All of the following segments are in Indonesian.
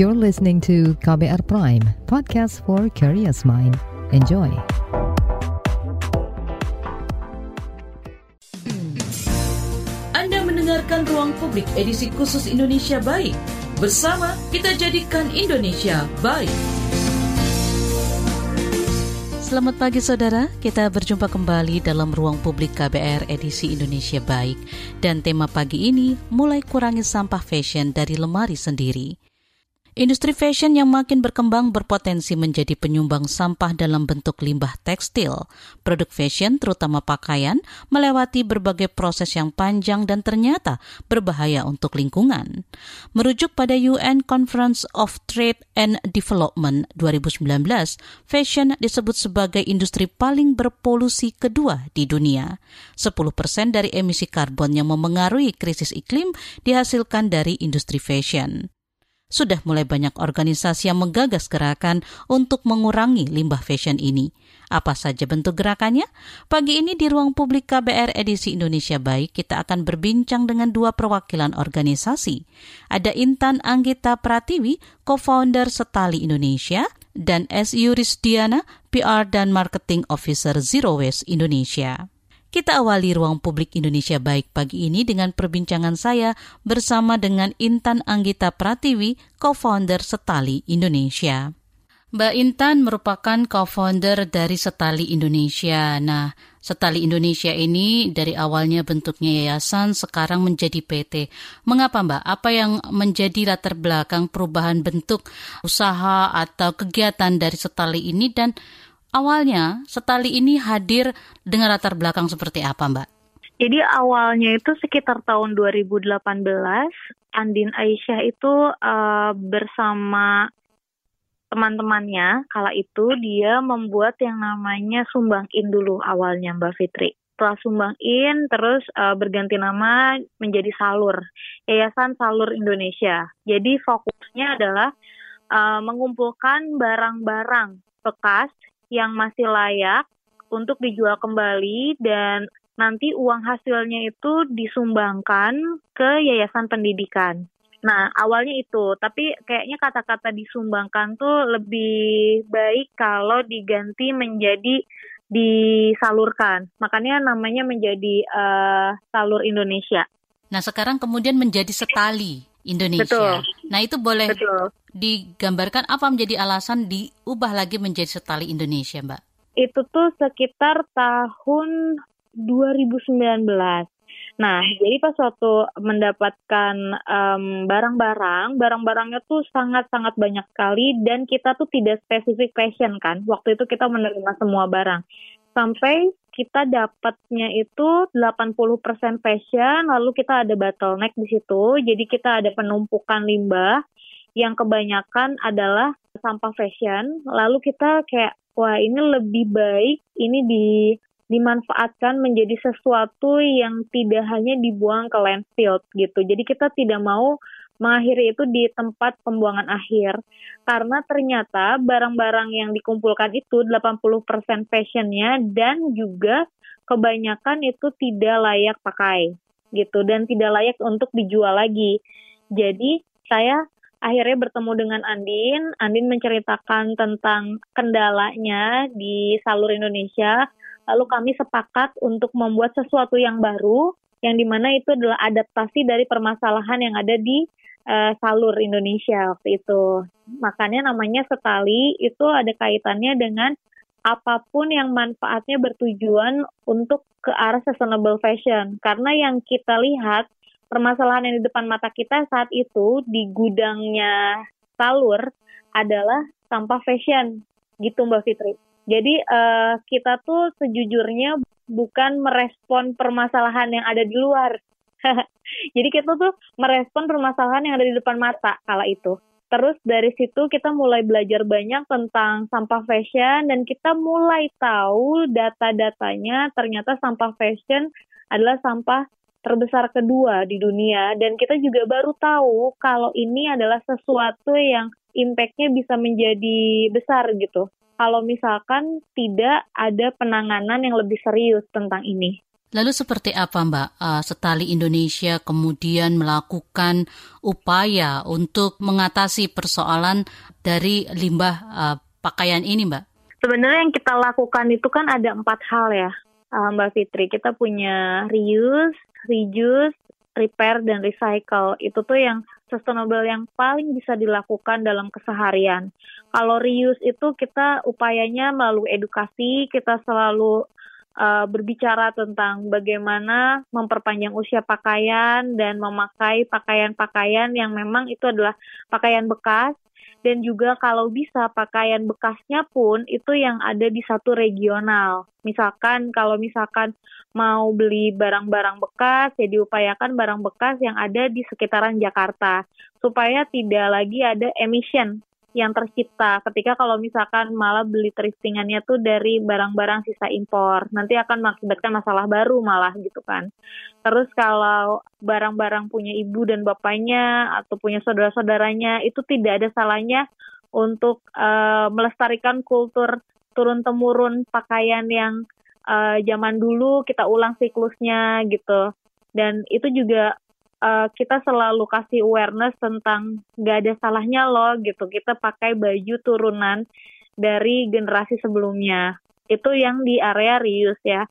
You're listening to KBR Prime, podcast for curious mind. Enjoy. Anda mendengarkan Ruang Publik edisi khusus Indonesia Baik. Bersama kita jadikan Indonesia baik. Selamat pagi saudara, kita berjumpa kembali dalam ruang publik KBR edisi Indonesia Baik. Dan tema pagi ini, mulai kurangi sampah fashion dari lemari sendiri. Industri fashion yang makin berkembang berpotensi menjadi penyumbang sampah dalam bentuk limbah tekstil. Produk fashion, terutama pakaian, melewati berbagai proses yang panjang dan ternyata berbahaya untuk lingkungan. Merujuk pada UN Conference of Trade and Development 2019, fashion disebut sebagai industri paling berpolusi kedua di dunia. 10 persen dari emisi karbon yang memengaruhi krisis iklim dihasilkan dari industri fashion sudah mulai banyak organisasi yang menggagas gerakan untuk mengurangi limbah fashion ini. Apa saja bentuk gerakannya? Pagi ini di ruang publik KBR edisi Indonesia Baik, kita akan berbincang dengan dua perwakilan organisasi. Ada Intan Anggita Pratiwi, co-founder Setali Indonesia, dan S. Yurisdiana, PR dan Marketing Officer Zero Waste Indonesia. Kita awali ruang publik Indonesia Baik pagi ini dengan perbincangan saya bersama dengan Intan Anggita Pratiwi, co-founder Setali Indonesia. Mbak Intan merupakan co-founder dari Setali Indonesia. Nah, Setali Indonesia ini dari awalnya bentuknya yayasan, sekarang menjadi PT. Mengapa Mbak? Apa yang menjadi latar belakang perubahan bentuk usaha atau kegiatan dari Setali ini dan awalnya Setali ini hadir dengan latar belakang seperti apa, Mbak? Jadi awalnya itu sekitar tahun 2018, Andin Aisyah itu uh, bersama teman-temannya kala itu dia membuat yang namanya Sumbang In dulu awalnya Mbak Fitri. Setelah Sumbang In terus uh, berganti nama menjadi Salur, Yayasan Salur Indonesia. Jadi fokusnya adalah uh, mengumpulkan barang-barang bekas yang masih layak untuk dijual kembali dan nanti uang hasilnya itu disumbangkan ke yayasan pendidikan. Nah, awalnya itu, tapi kayaknya kata-kata disumbangkan tuh lebih baik kalau diganti menjadi disalurkan. Makanya namanya menjadi uh, Salur Indonesia. Nah, sekarang kemudian menjadi Setali Indonesia. Betul. Nah, itu boleh Betul digambarkan apa menjadi alasan diubah lagi menjadi setali Indonesia, Mbak? Itu tuh sekitar tahun 2019. Nah, jadi pas waktu mendapatkan barang barang-barang, barang-barangnya tuh sangat-sangat banyak sekali dan kita tuh tidak spesifik fashion kan. Waktu itu kita menerima semua barang. Sampai kita dapatnya itu 80% fashion, lalu kita ada bottleneck di situ. Jadi kita ada penumpukan limbah yang kebanyakan adalah sampah fashion. Lalu kita kayak wah ini lebih baik ini di dimanfaatkan menjadi sesuatu yang tidak hanya dibuang ke landfill gitu. Jadi kita tidak mau mengakhiri itu di tempat pembuangan akhir karena ternyata barang-barang yang dikumpulkan itu 80% fashionnya dan juga kebanyakan itu tidak layak pakai gitu dan tidak layak untuk dijual lagi. Jadi saya akhirnya bertemu dengan Andin. Andin menceritakan tentang kendalanya di Salur Indonesia. Lalu kami sepakat untuk membuat sesuatu yang baru, yang di mana itu adalah adaptasi dari permasalahan yang ada di uh, Salur Indonesia waktu itu. Makanya namanya Setali itu ada kaitannya dengan apa pun yang manfaatnya bertujuan untuk ke arah sustainable fashion. Karena yang kita lihat permasalahan yang di depan mata kita saat itu di gudangnya Salur adalah sampah fashion gitu Mbak Fitri. Jadi uh, kita tuh sejujurnya bukan merespon permasalahan yang ada di luar. Jadi kita tuh merespon permasalahan yang ada di depan mata kala itu. Terus dari situ kita mulai belajar banyak tentang sampah fashion dan kita mulai tahu data-datanya ternyata sampah fashion adalah sampah terbesar kedua di dunia dan kita juga baru tahu kalau ini adalah sesuatu yang impactnya bisa menjadi besar gitu. Kalau misalkan tidak ada penanganan yang lebih serius tentang ini. Lalu seperti apa Mbak uh, Setali Indonesia kemudian melakukan upaya untuk mengatasi persoalan dari limbah uh, pakaian ini Mbak? Sebenarnya yang kita lakukan itu kan ada empat hal ya uh, Mbak Fitri. Kita punya reuse, reduce, repair, dan recycle. Itu tuh yang sustainable yang paling bisa dilakukan dalam keseharian. Kalau reuse itu kita upayanya melalui edukasi, kita selalu uh, berbicara tentang bagaimana memperpanjang usia pakaian dan memakai pakaian-pakaian yang memang itu adalah pakaian bekas. Dan juga kalau bisa pakaian bekasnya pun itu yang ada di satu regional. Misalkan kalau misalkan mau beli barang-barang bekas ya diupayakan barang bekas yang ada di sekitaran Jakarta. Supaya tidak lagi ada emission yang tercipta. Ketika kalau misalkan malah beli thriftingannya tuh dari barang-barang sisa impor nanti akan mengakibatkan masalah baru malah gitu kan. Terus kalau barang-barang punya ibu dan bapaknya atau punya saudara-saudaranya itu tidak ada salahnya untuk uh, melestarikan kultur turun temurun pakaian yang uh, zaman dulu kita ulang siklusnya gitu. Dan itu juga uh, kita selalu kasih awareness tentang gak ada salahnya loh gitu. Kita pakai baju turunan dari generasi sebelumnya. Itu yang di area reuse ya.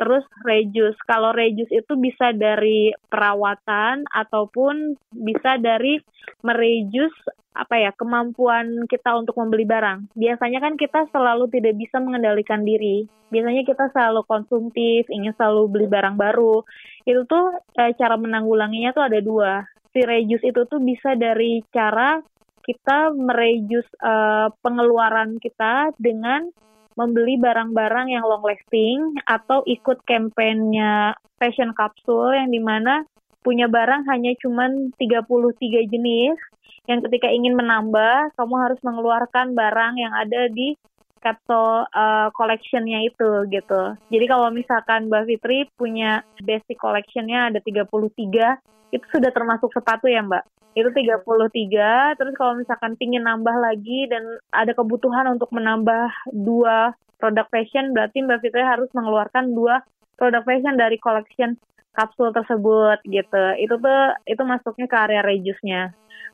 Terus reduce kalau reduce itu bisa dari perawatan ataupun bisa dari mereduce apa ya kemampuan kita untuk membeli barang. Biasanya kan kita selalu tidak bisa mengendalikan diri. Biasanya kita selalu konsumtif, ingin selalu beli barang baru. Itu tuh e, cara menanggulanginya tuh ada dua. Si reduce itu tuh bisa dari cara kita mereduce e, pengeluaran kita dengan membeli barang-barang yang long lasting atau ikut kampanyenya fashion capsule yang di mana punya barang hanya cuma 33 jenis yang ketika ingin menambah kamu harus mengeluarkan barang yang ada di capsule uh, collectionnya itu gitu. Jadi kalau misalkan Mbak Fitri punya basic collectionnya ada 33, itu sudah termasuk sepatu ya Mbak? Itu 33, terus kalau misalkan pingin nambah lagi dan ada kebutuhan untuk menambah dua produk fashion, berarti Mbak Fitri harus mengeluarkan dua produk fashion dari collection kapsul tersebut gitu. Itu tuh itu masuknya ke area reduce-nya.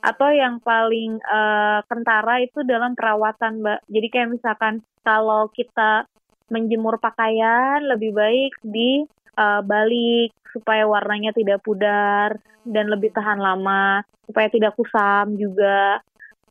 Atau yang paling uh, kentara itu dalam perawatan, Mbak. Jadi kayak misalkan kalau kita menjemur pakaian lebih baik di uh, balik supaya warnanya tidak pudar dan lebih tahan lama, supaya tidak kusam juga.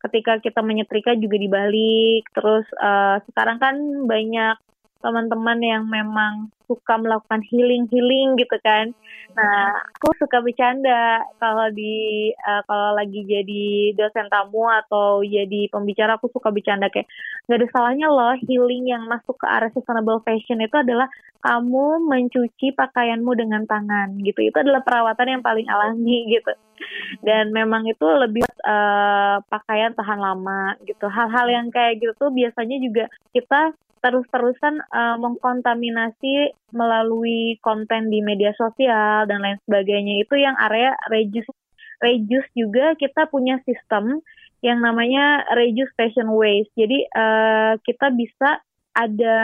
Ketika kita menyetrika juga dibalik. Terus uh, sekarang kan banyak teman-teman yang memang suka melakukan healing healing gitu kan. Nah, aku suka bercanda kalau di uh, kalau lagi jadi dosen tamu atau jadi pembicara aku suka bercanda kayak nggak ada salahnya loh healing yang masuk ke area sustainable fashion itu adalah kamu mencuci pakaianmu dengan tangan gitu. Itu adalah perawatan yang paling alami gitu. Dan memang itu lebih uh, pakaian tahan lama gitu. Hal-hal yang kayak gitu tuh biasanya juga kita terus-terusan uh, mengkontaminasi melalui konten di media sosial dan lain sebagainya itu yang area reduce reduce juga kita punya sistem yang namanya reduce fashion waste. Jadi uh, kita bisa ada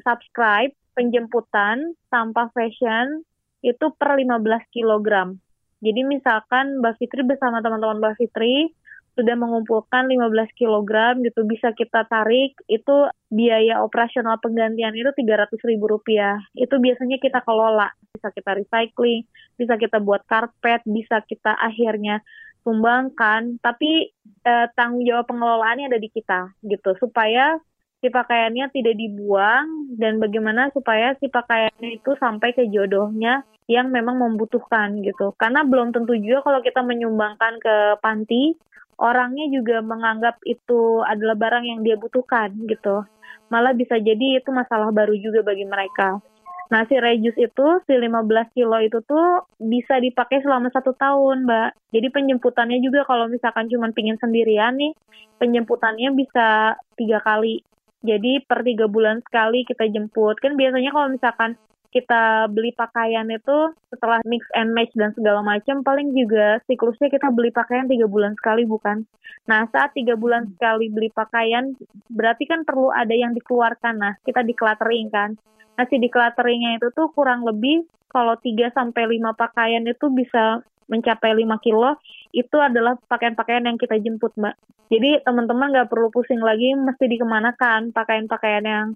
subscribe penjemputan sampah fashion itu per 15 kg. Jadi misalkan Mbak Fitri bersama teman-teman Mbak Fitri sudah mengumpulkan 15 kg gitu bisa kita tarik itu biaya operasional penggantian itu 300 ribu rupiah. Itu biasanya kita kelola. Bisa kita recycling bisa kita buat karpet bisa kita akhirnya sumbangkan. Tapi eh, tanggung jawab pengelolaannya ada di kita gitu. Supaya si pakaiannya tidak dibuang dan bagaimana supaya si pakaiannya itu sampai ke jodohnya yang memang membutuhkan gitu. Karena belum tentu juga kalau kita menyumbangkan ke panti orangnya juga menganggap itu adalah barang yang dia butuhkan gitu. Malah bisa jadi itu masalah baru juga bagi mereka. Nah, si reduce itu, si 15 kilo itu tuh bisa dipakai selama satu tahun, Mbak. Jadi penjemputannya juga kalau misalkan cuma pingin sendirian nih, penjemputannya bisa tiga kali. Jadi per tiga bulan sekali kita jemput. Kan biasanya kalau misalkan kita beli pakaian itu setelah mix and match dan segala macam paling juga siklusnya kita beli pakaian tiga bulan sekali bukan nah saat tiga bulan hmm. sekali beli pakaian berarti kan perlu ada yang dikeluarkan nah kita decluttering kan nah si declutteringnya itu tuh kurang lebih kalau 3 sampai 5 pakaian itu bisa mencapai 5 kilo, itu adalah pakaian-pakaian yang kita jemput, Mbak. Jadi teman-teman nggak perlu pusing lagi mesti dikemanakan pakaian-pakaian yang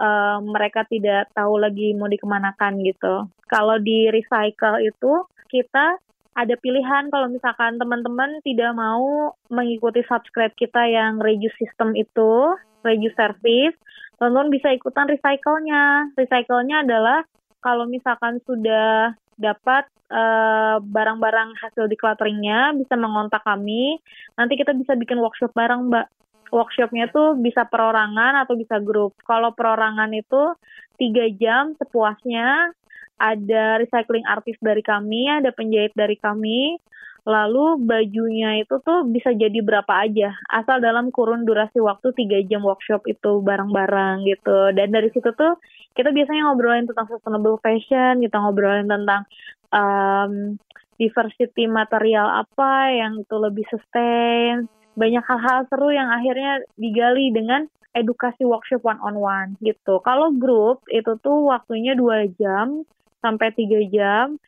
uh, mereka tidak tahu lagi mau dikemanakan gitu. Kalau di recycle itu kita ada pilihan kalau misalkan teman-teman tidak mau mengikuti subscribe kita yang reuse system itu, reuse service, teman-teman bisa ikutan recycle-nya. Recycle-nya adalah kalau misalkan sudah dapat eh, barang-barang hasil declutteringnya bisa mengontak kami. Nanti kita bisa bikin workshop bareng, Mbak. Workshopnya tuh bisa perorangan atau bisa grup. Kalau perorangan itu tiga jam sepuasnya ada recycling artis dari kami, ada penjahit dari kami, lalu bajunya itu tuh bisa jadi berapa aja, asal dalam kurun durasi waktu 3 jam workshop itu bareng-bareng gitu. Dan dari situ tuh kita biasanya ngobrolin tentang sustainable fashion, kita ngobrolin tentang um, diversity material apa yang itu lebih sustain, banyak hal-hal seru yang akhirnya digali dengan edukasi workshop one on one gitu. Kalau grup itu tuh waktunya dua jam, sampai tiga jam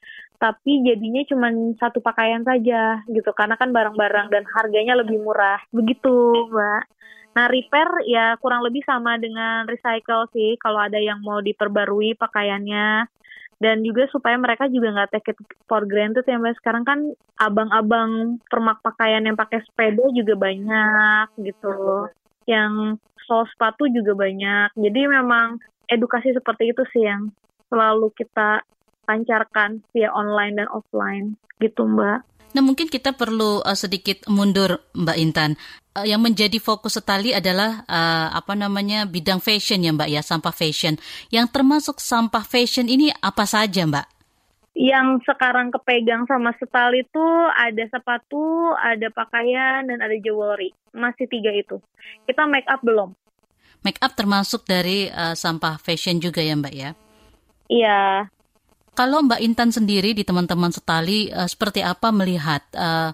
tapi jadinya cuma satu pakaian saja gitu. Karena kan barang-barang dan harganya lebih murah. Begitu mbak. Nah repair ya kurang lebih sama dengan recycle sih kalau ada yang mau diperbarui pakaiannya dan juga supaya mereka juga nggak take it for granted ya mbak. Sekarang kan abang-abang permak pakaian yang pakai sepeda juga banyak gitu. Yang sol sepatu juga banyak. Jadi memang edukasi seperti itu sih yang selalu kita lancarkan via online dan offline. Gitu Mbak. Nah mungkin kita perlu uh, sedikit mundur Mbak Intan. Uh, yang menjadi fokus setali adalah uh, apa namanya bidang fashion ya Mbak ya sampah fashion. Yang termasuk sampah fashion ini apa saja Mbak? Yang sekarang kepegang sama setali itu ada sepatu, ada pakaian, dan ada jewelry. Masih tiga itu. Kita make up belum. Make up termasuk dari uh, sampah fashion juga ya Mbak ya? Iya. Kalau Mbak Intan sendiri di teman-teman setali uh, seperti apa melihat uh,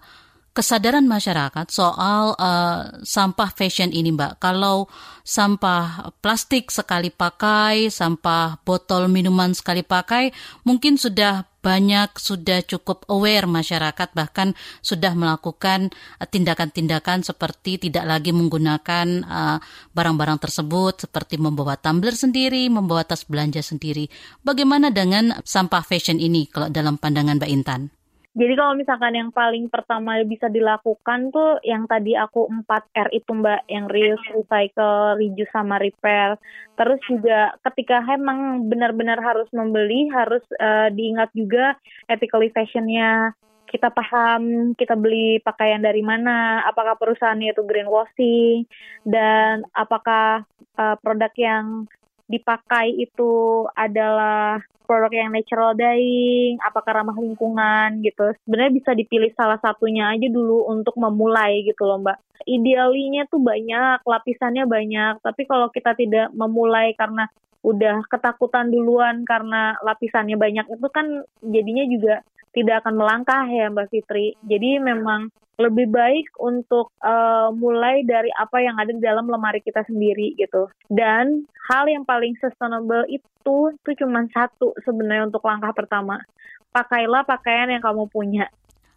kesadaran masyarakat soal uh, sampah fashion ini, Mbak? Kalau sampah plastik sekali pakai, sampah botol minuman sekali pakai, mungkin sudah banyak sudah cukup aware masyarakat bahkan sudah melakukan uh, tindakan-tindakan seperti tidak lagi menggunakan uh, barang-barang uh, tersebut seperti membawa tumbler sendiri, membawa tas belanja sendiri. Bagaimana dengan sampah fashion ini kalau dalam pandangan Mbak Intan? Jadi kalau misalkan yang paling pertama bisa dilakukan tuh yang tadi aku 4R itu Mbak, yang reuse, recycle, reuse sama repair. Terus juga ketika emang benar-benar harus membeli harus uh, diingat juga ethically fashionnya. Kita paham kita beli pakaian dari mana, apakah perusahaannya itu greenwashing dan apakah uh, produk yang dipakai itu adalah produk yang natural dyeing, apakah ramah lingkungan gitu. Sebenarnya bisa dipilih salah satunya aja dulu untuk memulai gitu loh Mbak. Idealinya tuh banyak, lapisannya banyak, tapi kalau kita tidak memulai karena udah ketakutan duluan karena lapisannya banyak itu kan jadinya juga tidak akan melangkah ya Mbak Fitri. Jadi memang lebih baik untuk uh, mulai dari apa yang ada di dalam lemari kita sendiri gitu. Dan hal yang paling sustainable itu itu cuma satu sebenarnya untuk langkah pertama. Pakailah pakaian yang kamu punya.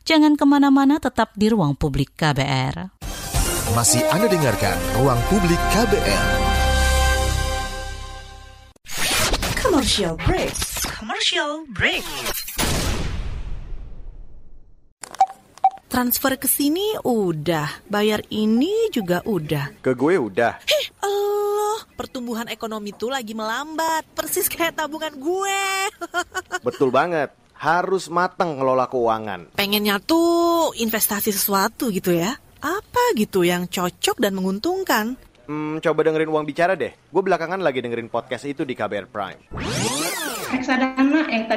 Jangan ke mana-mana, tetap di ruang publik KBR. Masih Anda dengarkan ruang publik KBR. Commercial break. Commercial break. Transfer ke sini udah, bayar ini juga udah. Ke gue udah. Heh, Allah, pertumbuhan ekonomi tuh lagi melambat, persis kayak tabungan gue. Betul banget, harus matang ngelola keuangan. Pengennya tuh investasi sesuatu gitu ya. Apa gitu yang cocok dan menguntungkan? Hmm, coba dengerin uang bicara deh. Gue belakangan lagi dengerin podcast itu di KBR Prime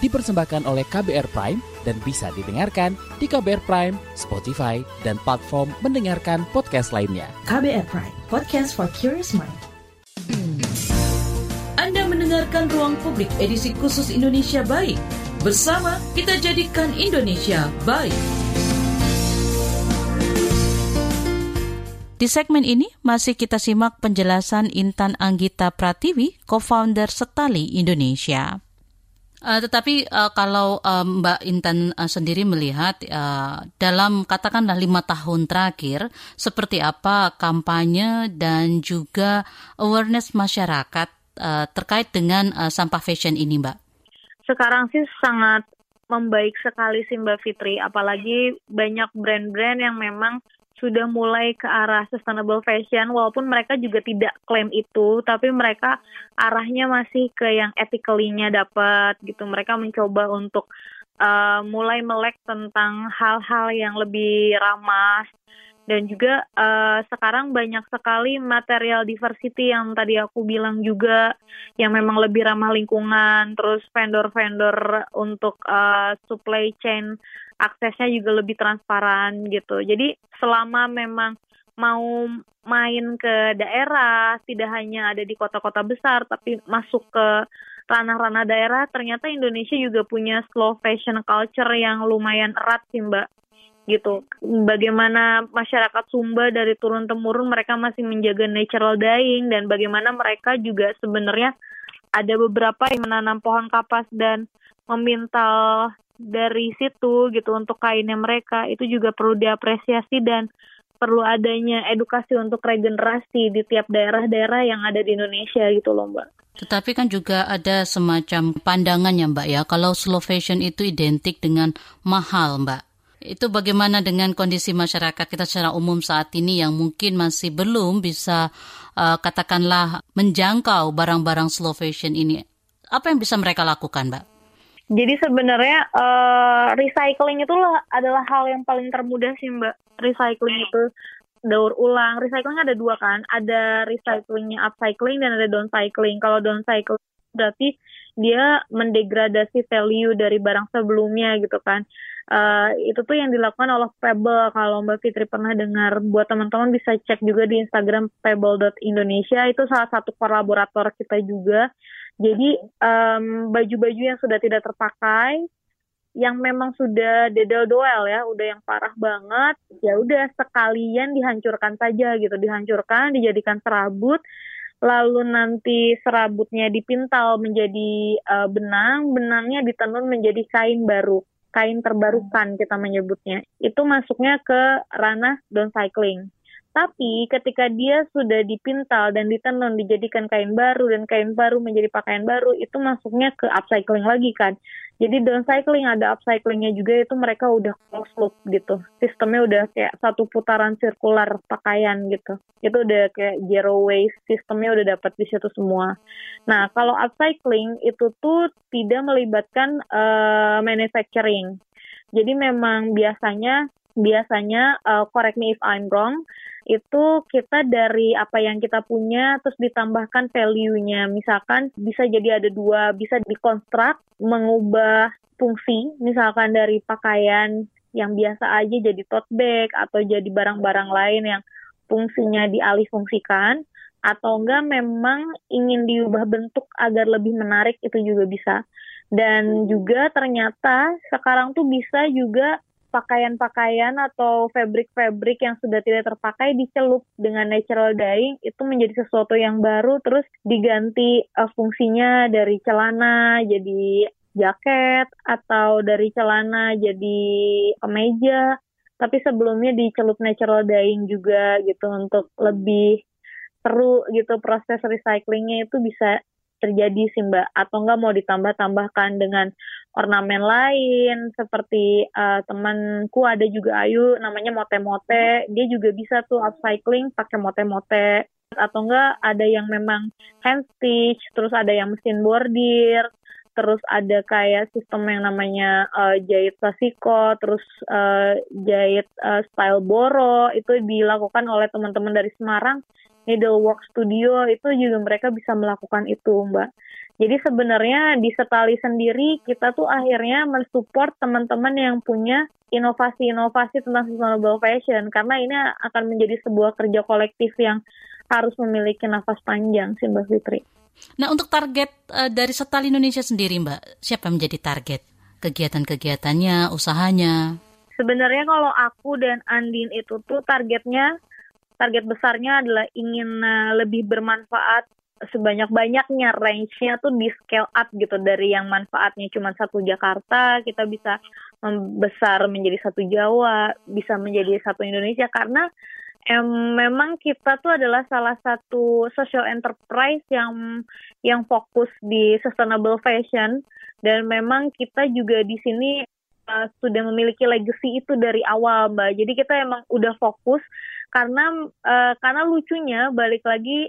dipersembahkan oleh KBR Prime dan bisa didengarkan di KBR Prime, Spotify, dan platform mendengarkan podcast lainnya. KBR Prime, podcast for curious mind. Anda mendengarkan Ruang Publik edisi khusus Indonesia Baik. Bersama kita jadikan Indonesia baik. Di segmen ini masih kita simak penjelasan Intan Anggita Pratiwi, co-founder Setali Indonesia. Uh, tetapi uh, kalau uh, Mbak Intan uh, sendiri melihat uh, dalam katakanlah lima tahun terakhir seperti apa kampanye dan juga awareness masyarakat uh, terkait dengan uh, sampah fashion ini, Mbak? Sekarang sih sangat membaik sekali sih Mbak Fitri, apalagi banyak brand-brand yang memang sudah mulai ke arah sustainable fashion walaupun mereka juga tidak klaim itu tapi mereka arahnya masih ke yang ethically-nya dapat gitu. Mereka mencoba untuk uh, mulai melek tentang hal-hal yang lebih ramah. Dan juga uh, sekarang banyak sekali material diversity yang tadi aku bilang juga yang memang lebih ramah lingkungan. Terus vendor-vendor untuk uh, supply chain aksesnya juga lebih transparan gitu. Jadi selama memang mau main ke daerah, tidak hanya ada di kota-kota besar, tapi masuk ke ranah-ranah daerah, ternyata Indonesia juga punya slow fashion culture yang lumayan erat sih Mbak. Gitu. Bagaimana masyarakat Sumba dari turun temurun mereka masih menjaga natural dyeing dan bagaimana mereka juga sebenarnya ada beberapa yang menanam pohon kapas dan memintal dari situ gitu untuk kainnya mereka itu juga perlu diapresiasi dan perlu adanya edukasi untuk regenerasi di tiap daerah-daerah yang ada di Indonesia gitu loh Mbak. Tetapi kan juga ada semacam pandangan ya Mbak ya, kalau slow fashion itu identik dengan mahal Mbak. Itu bagaimana dengan kondisi masyarakat kita secara umum saat ini yang mungkin masih belum bisa uh, katakanlah menjangkau barang-barang slow fashion ini? Apa yang bisa mereka lakukan Mbak? Jadi sebenarnya uh, recycling itu adalah hal yang paling termudah sih Mbak. Recycling itu daur ulang. Recycling ada dua kan, ada recyclingnya upcycling dan ada downcycling. Kalau downcycling berarti dia mendegradasi value dari barang sebelumnya gitu kan. Uh, itu tuh yang dilakukan oleh Pebble kalau Mbak Fitri pernah dengar. Buat teman-teman bisa cek juga di Instagram pebble.indonesia itu salah satu kolaborator kita juga jadi um, baju-baju yang sudah tidak terpakai, yang memang sudah dedel doel ya, udah yang parah banget, ya udah sekalian dihancurkan saja gitu, dihancurkan, dijadikan serabut, lalu nanti serabutnya dipintal menjadi uh, benang, benangnya ditenun menjadi kain baru, kain terbarukan kita menyebutnya. Itu masuknya ke ranah downcycling. Tapi ketika dia sudah dipintal dan ditenun dijadikan kain baru dan kain baru menjadi pakaian baru itu masuknya ke upcycling lagi kan. Jadi downcycling ada upcyclingnya juga itu mereka udah close loop gitu. Sistemnya udah kayak satu putaran sirkular pakaian gitu. Itu udah kayak zero waste sistemnya udah dapat di situ semua. Nah kalau upcycling itu tuh tidak melibatkan uh, manufacturing. Jadi memang biasanya biasanya uh, correct me if I'm wrong itu kita dari apa yang kita punya terus ditambahkan value-nya. Misalkan bisa jadi ada dua, bisa dikonstruk mengubah fungsi, misalkan dari pakaian yang biasa aja jadi tote bag atau jadi barang-barang lain yang fungsinya dialih fungsikan atau enggak memang ingin diubah bentuk agar lebih menarik itu juga bisa. Dan juga ternyata sekarang tuh bisa juga pakaian-pakaian atau fabric-fabric yang sudah tidak terpakai dicelup dengan natural dyeing itu menjadi sesuatu yang baru terus diganti uh, fungsinya dari celana jadi jaket atau dari celana jadi kemeja. Tapi sebelumnya dicelup natural dyeing juga gitu untuk lebih seru gitu proses recyclingnya itu bisa terjadi sih mbak. Atau enggak mau ditambah-tambahkan dengan ornamen lain seperti uh, temanku ada juga Ayu namanya mote-mote. Dia juga bisa tuh upcycling pakai mote-mote. Atau enggak ada yang memang hand stitch terus ada yang mesin bordir terus ada kayak sistem yang namanya uh, jahit klasiko, terus uh, jahit uh, style boro. Itu dilakukan oleh teman-teman dari Semarang Needlework Studio itu juga mereka bisa melakukan itu, Mbak. Jadi sebenarnya di Setali sendiri kita tuh akhirnya mensupport teman-teman yang punya inovasi-inovasi tentang sustainable fashion karena ini akan menjadi sebuah kerja kolektif yang harus memiliki nafas panjang sih Mbak Fitri. Nah untuk target uh, dari Setali Indonesia sendiri Mbak, siapa yang menjadi target kegiatan-kegiatannya, usahanya? Sebenarnya kalau aku dan Andin itu tuh targetnya target besarnya adalah ingin uh, lebih bermanfaat sebanyak-banyaknya range-nya tuh di scale up gitu. Dari yang manfaatnya cuma satu Jakarta kita bisa membesar menjadi satu Jawa bisa menjadi satu Indonesia. Karena em, memang kita tuh adalah salah satu social enterprise yang yang fokus di sustainable fashion. Dan memang kita juga di sini uh, sudah memiliki legacy itu dari awal mbak. Jadi kita emang udah fokus karena uh, karena lucunya balik lagi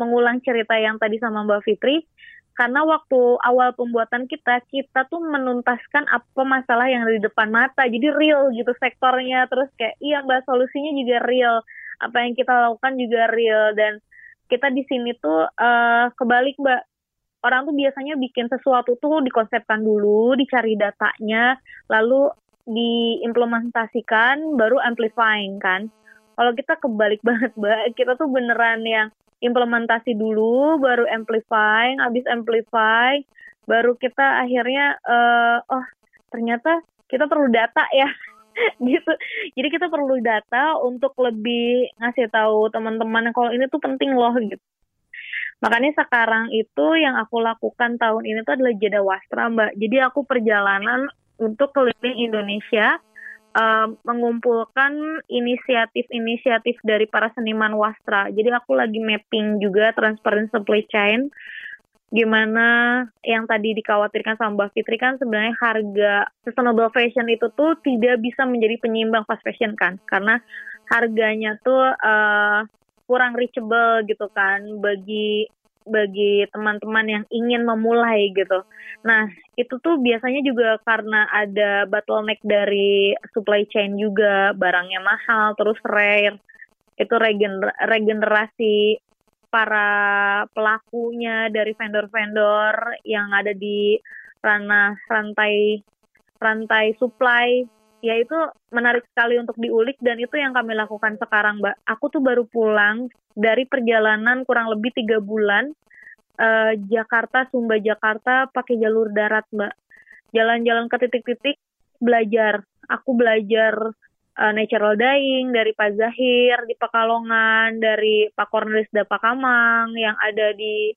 mengulang cerita yang tadi sama Mbak Fitri karena waktu awal pembuatan kita kita tuh menuntaskan apa masalah yang ada di depan mata. Jadi real gitu sektornya. Terus kayak iya mbak solusinya juga real. Apa yang kita lakukan juga real. Dan kita di sini tuh uh, kebalik mbak orang tuh biasanya bikin sesuatu tuh dikonsepkan dulu dicari datanya lalu diimplementasikan baru amplifying kan kalau kita kebalik banget mbak kita tuh beneran yang implementasi dulu, baru amplifying, habis amplify, baru kita akhirnya uh, oh ternyata kita perlu data ya gitu. Jadi kita perlu data untuk lebih ngasih tahu teman-teman kalau ini tuh penting loh gitu. Makanya sekarang itu yang aku lakukan tahun ini tuh adalah jeda wastra mbak. Jadi aku perjalanan untuk keliling Indonesia uh, mengumpulkan inisiatif-inisiatif dari para seniman wastra. Jadi aku lagi mapping juga transparent supply chain gimana yang tadi dikhawatirkan sama Mbak Fitri kan sebenarnya harga sustainable fashion itu tuh tidak bisa menjadi penyimbang fast fashion kan karena harganya tuh uh, kurang reachable gitu kan bagi bagi teman-teman yang ingin memulai gitu. Nah, itu tuh biasanya juga karena ada bottleneck dari supply chain juga, barangnya mahal, terus rare. Itu regener regenerasi para pelakunya dari vendor-vendor yang ada di ranah rantai rantai supply ya itu menarik sekali untuk diulik dan itu yang kami lakukan sekarang mbak. Aku tuh baru pulang dari perjalanan kurang lebih tiga bulan uh, Jakarta Sumba Jakarta pakai jalur darat mbak. Jalan-jalan ke titik-titik belajar. Aku belajar uh, natural dyeing dari Pak Zahir di Pekalongan dari Pak Cornelis Dapakamang yang ada di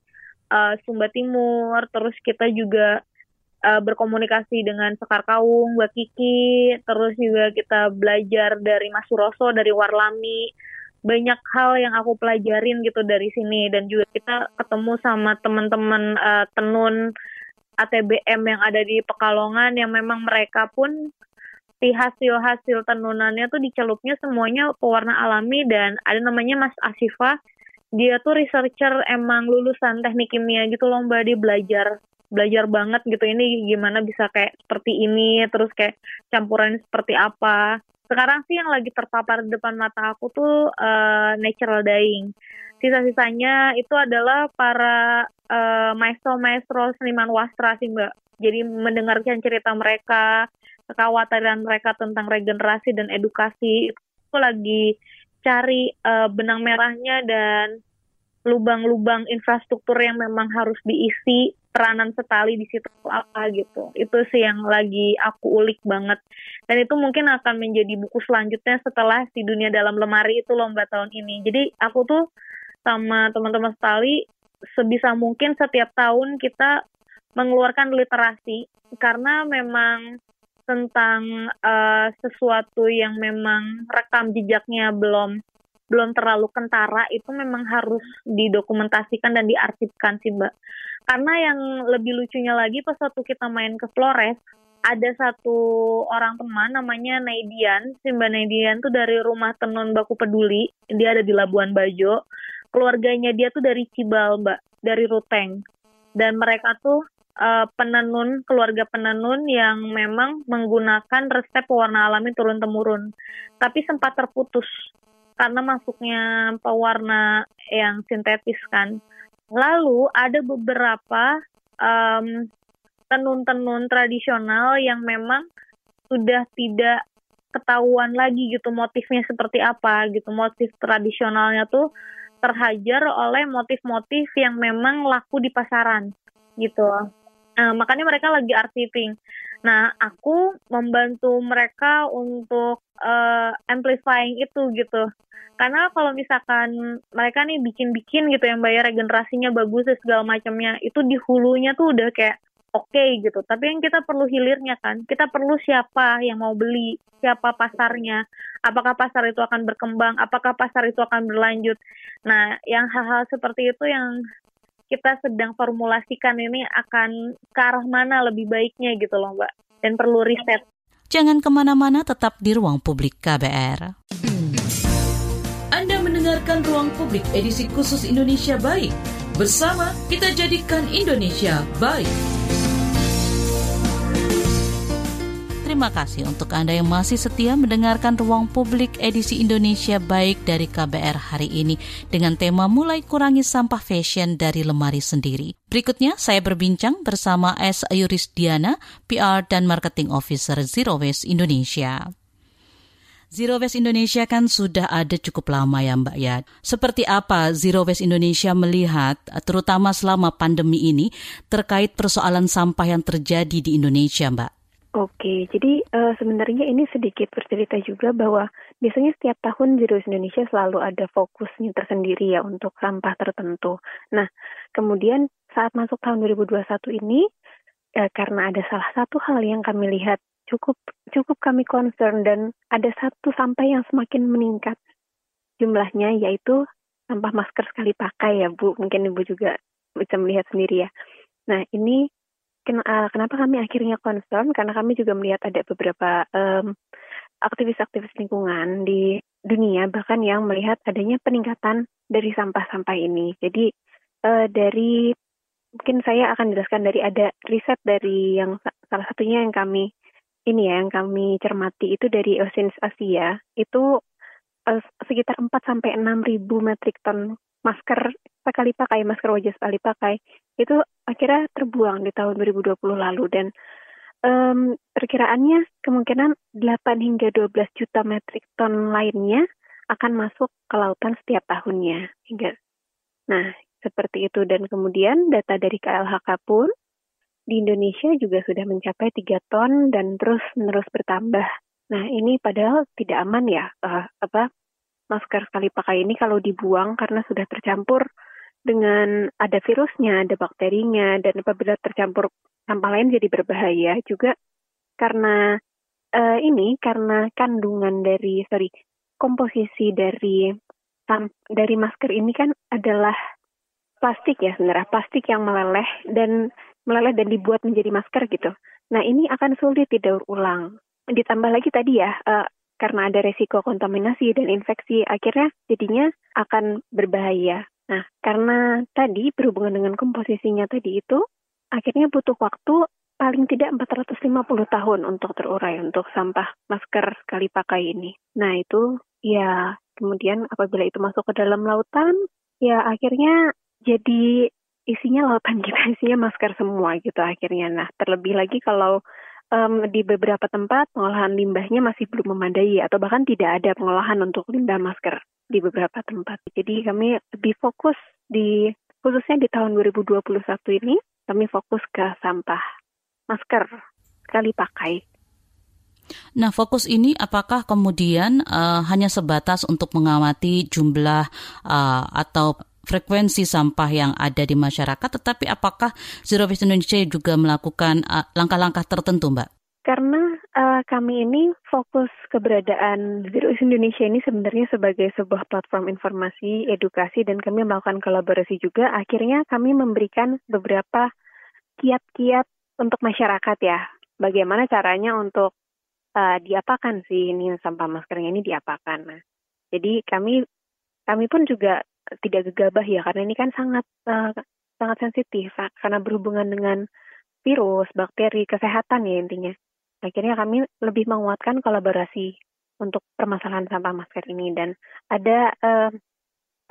uh, Sumba Timur. Terus kita juga uh, berkomunikasi dengan Sekar Kaung, Mbak Kiki, terus juga kita belajar dari Mas Suroso, dari Warlami. Banyak hal yang aku pelajarin gitu dari sini. Dan juga kita ketemu sama teman-teman uh, tenun ATBM yang ada di Pekalongan yang memang mereka pun di hasil-hasil tenunannya tuh dicelupnya semuanya pewarna alami. Dan ada namanya Mas Asifa dia tuh researcher emang lulusan teknik kimia gitu mbak dia belajar belajar banget gitu ini gimana bisa kayak seperti ini terus kayak campuran seperti apa. Sekarang sih yang lagi terpapar di depan mata aku tuh uh, natural dyeing sisa-sisanya itu adalah para uh, maestro-maestro seniman wastra sih mbak. Jadi mendengarkan cerita mereka kekhawatiran mereka tentang regenerasi dan edukasi. Itu lagi cari uh, benang merahnya dan lubang-lubang infrastruktur yang memang harus diisi peranan setali di situ apa gitu. Itu sih yang lagi aku ulik banget. Dan itu mungkin akan menjadi buku selanjutnya setelah si dunia dalam lemari itu lomba tahun ini. Jadi aku tuh sama teman-teman setali sebisa mungkin setiap tahun kita mengeluarkan literasi karena memang tentang uh, sesuatu yang memang rekam jejaknya belum belum terlalu kentara itu memang harus didokumentasikan dan diarsipkan sih mbak karena yang lebih lucunya lagi pas waktu kita main ke Flores ada satu orang teman namanya Naidian. Si mbak Naidian tuh dari rumah tenun baku peduli. Dia ada di Labuan Bajo. Keluarganya dia tuh dari Cibal mbak. Dari Ruteng. Dan mereka tuh uh, penenun keluarga penenun yang memang menggunakan resep pewarna alami turun temurun tapi sempat terputus karena masuknya pewarna yang sintetis kan. Lalu ada beberapa um, tenun-tenun tradisional yang memang sudah tidak ketahuan lagi gitu motifnya seperti apa gitu. Motif tradisionalnya tuh terhajar oleh motif-motif yang memang laku di pasaran gitu. Nah, makanya mereka lagi archiving nah aku membantu mereka untuk uh, amplifying itu gitu karena kalau misalkan mereka nih bikin-bikin gitu yang bayar regenerasinya bagus segala macamnya itu di hulunya tuh udah kayak oke okay, gitu. Tapi yang kita perlu hilirnya kan, kita perlu siapa yang mau beli, siapa pasarnya, apakah pasar itu akan berkembang, apakah pasar itu akan berlanjut. Nah, yang hal-hal seperti itu yang kita sedang formulasikan ini akan ke arah mana lebih baiknya gitu loh Mbak. Dan perlu riset. Jangan ke mana-mana, tetap di ruang publik KBR. Anda mendengarkan Ruang Publik edisi khusus Indonesia Baik. Bersama kita jadikan Indonesia baik. Terima kasih untuk Anda yang masih setia mendengarkan Ruang Publik edisi Indonesia Baik dari KBR hari ini dengan tema mulai kurangi sampah fashion dari lemari sendiri. Berikutnya saya berbincang bersama S. Ayuris Diana, PR dan Marketing Officer Zero Waste Indonesia. Zero Waste Indonesia kan sudah ada cukup lama ya Mbak ya. Seperti apa Zero Waste Indonesia melihat terutama selama pandemi ini terkait persoalan sampah yang terjadi di Indonesia Mbak? Oke, jadi uh, sebenarnya ini sedikit bercerita juga bahwa biasanya setiap tahun Zero Indonesia selalu ada fokusnya tersendiri ya untuk sampah tertentu. Nah, kemudian saat masuk tahun 2021 ini, uh, karena ada salah satu hal yang kami lihat cukup cukup kami concern dan ada satu sampah yang semakin meningkat jumlahnya yaitu sampah masker sekali pakai ya Bu. Mungkin Ibu juga bisa melihat sendiri ya. Nah, ini Eh, kenapa kami akhirnya concern? Karena kami juga melihat ada beberapa um, aktivis-aktivis lingkungan di dunia bahkan yang melihat adanya peningkatan dari sampah-sampah ini. Jadi uh, dari mungkin saya akan jelaskan dari ada riset dari yang salah satunya yang kami ini ya yang kami cermati itu dari Oceans Asia. Itu uh, sekitar 4 sampai 6 ribu metrik ton masker sekali pakai, masker wajah sekali pakai, itu akhirnya terbuang di tahun 2020 lalu dan um, perkiraannya kemungkinan 8 hingga 12 juta metrik ton lainnya akan masuk ke lautan setiap tahunnya hingga nah seperti itu dan kemudian data dari KLHK pun di Indonesia juga sudah mencapai 3 ton dan terus menerus bertambah. Nah, ini padahal tidak aman ya uh, apa masker sekali pakai ini kalau dibuang karena sudah tercampur dengan ada virusnya, ada bakterinya, dan apabila tercampur sampah lain jadi berbahaya juga karena uh, ini karena kandungan dari sorry komposisi dari dari masker ini kan adalah plastik ya sebenarnya plastik yang meleleh dan meleleh dan dibuat menjadi masker gitu. Nah ini akan sulit didaur ulang. Ditambah lagi tadi ya uh, karena ada resiko kontaminasi dan infeksi, akhirnya jadinya akan berbahaya. Nah, karena tadi berhubungan dengan komposisinya tadi itu, akhirnya butuh waktu paling tidak 450 tahun untuk terurai untuk sampah masker sekali pakai ini. Nah, itu ya kemudian apabila itu masuk ke dalam lautan, ya akhirnya jadi isinya lautan kita isinya masker semua gitu akhirnya. Nah, terlebih lagi kalau um, di beberapa tempat pengolahan limbahnya masih belum memadai atau bahkan tidak ada pengolahan untuk limbah masker di beberapa tempat. Jadi kami lebih fokus di khususnya di tahun 2021 ini kami fokus ke sampah masker sekali pakai. Nah, fokus ini apakah kemudian uh, hanya sebatas untuk mengamati jumlah uh, atau frekuensi sampah yang ada di masyarakat, tetapi apakah Zero Waste Indonesia juga melakukan uh, langkah-langkah tertentu, Mbak? Karena uh, kami ini fokus keberadaan Zero Waste Indonesia ini sebenarnya sebagai sebuah platform informasi, edukasi, dan kami melakukan kolaborasi juga. Akhirnya kami memberikan beberapa kiat-kiat untuk masyarakat ya. Bagaimana caranya untuk uh, diapakan sih ini sampah maskernya ini diapakan. Nah, jadi kami kami pun juga tidak gegabah ya karena ini kan sangat uh, sangat sensitif karena berhubungan dengan virus, bakteri, kesehatan ya intinya. Akhirnya kami lebih menguatkan kolaborasi untuk permasalahan sampah masker ini dan ada uh,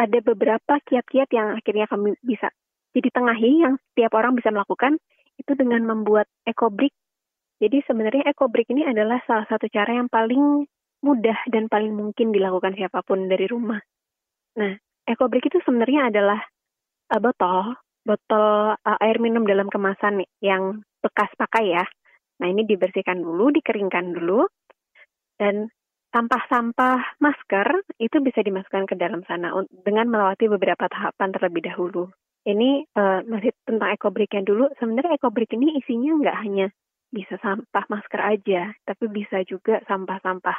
ada beberapa kiat-kiat yang akhirnya kami bisa ditengahi yang setiap orang bisa melakukan itu dengan membuat ekobrik. Jadi sebenarnya ekobrik ini adalah salah satu cara yang paling mudah dan paling mungkin dilakukan siapa pun dari rumah. Nah, ekobrik itu sebenarnya adalah uh, botol, botol uh, air minum dalam kemasan yang bekas pakai ya. Nah, ini dibersihkan dulu, dikeringkan dulu, dan sampah-sampah masker itu bisa dimasukkan ke dalam sana dengan melewati beberapa tahapan terlebih dahulu. Ini uh, masih tentang ekobriknya dulu. Sebenarnya ekobrik ini isinya nggak hanya bisa sampah masker aja, tapi bisa juga sampah-sampah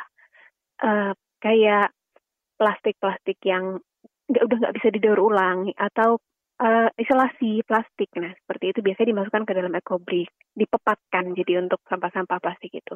uh, kayak plastik-plastik yang nggak udah nggak bisa didaur ulang atau uh, isolasi plastik. Nah, seperti itu biasanya dimasukkan ke dalam ekobrik, dipepatkan jadi untuk sampah-sampah plastik itu.